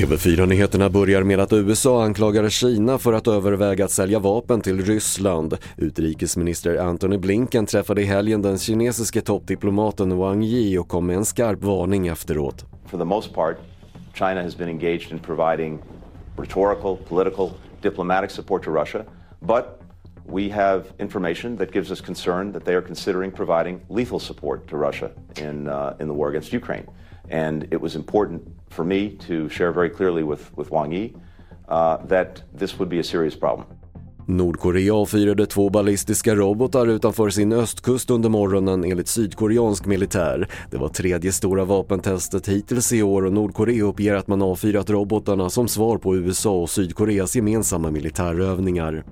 TV4-nyheterna börjar med att USA anklagar Kina för att överväga att sälja vapen till Ryssland. Utrikesminister Antony Blinken träffade i helgen den kinesiske toppdiplomaten Wang Yi och kom med en skarp varning efteråt. For the most part, China has been engaged in providing rhetorical, political, diplomatic support to Russia, but we have information that gives us concern that they are considering providing lethal support to Russia in, uh, in the war against Ukraine. And it was important for me to share very clearly with, with Wang Yi uh, that this would be a serious problem. Nordkorea avfyrade två ballistiska robotar utanför sin östkust under morgonen enligt sydkoreansk militär. Det var tredje stora vapentestet hittills i år och Nordkorea uppger att man avfyrat robotarna som svar på USA och Sydkoreas gemensamma militärövningar.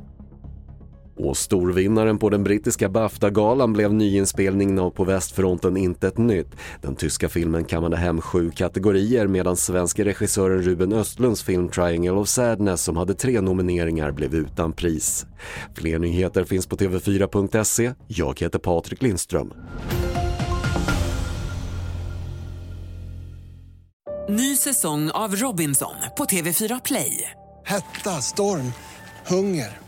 Och storvinnaren på den brittiska Bafta-galan blev nyinspelningen av På västfronten Intet nytt. Den tyska filmen kammade hem sju kategorier medan svenske regissören Ruben Östlunds film Triangle of Sadness som hade tre nomineringar blev utan pris. Fler nyheter finns på tv4.se. Jag heter Patrik Lindström. Ny säsong av Robinson på TV4 Play. Hetta, storm, hunger.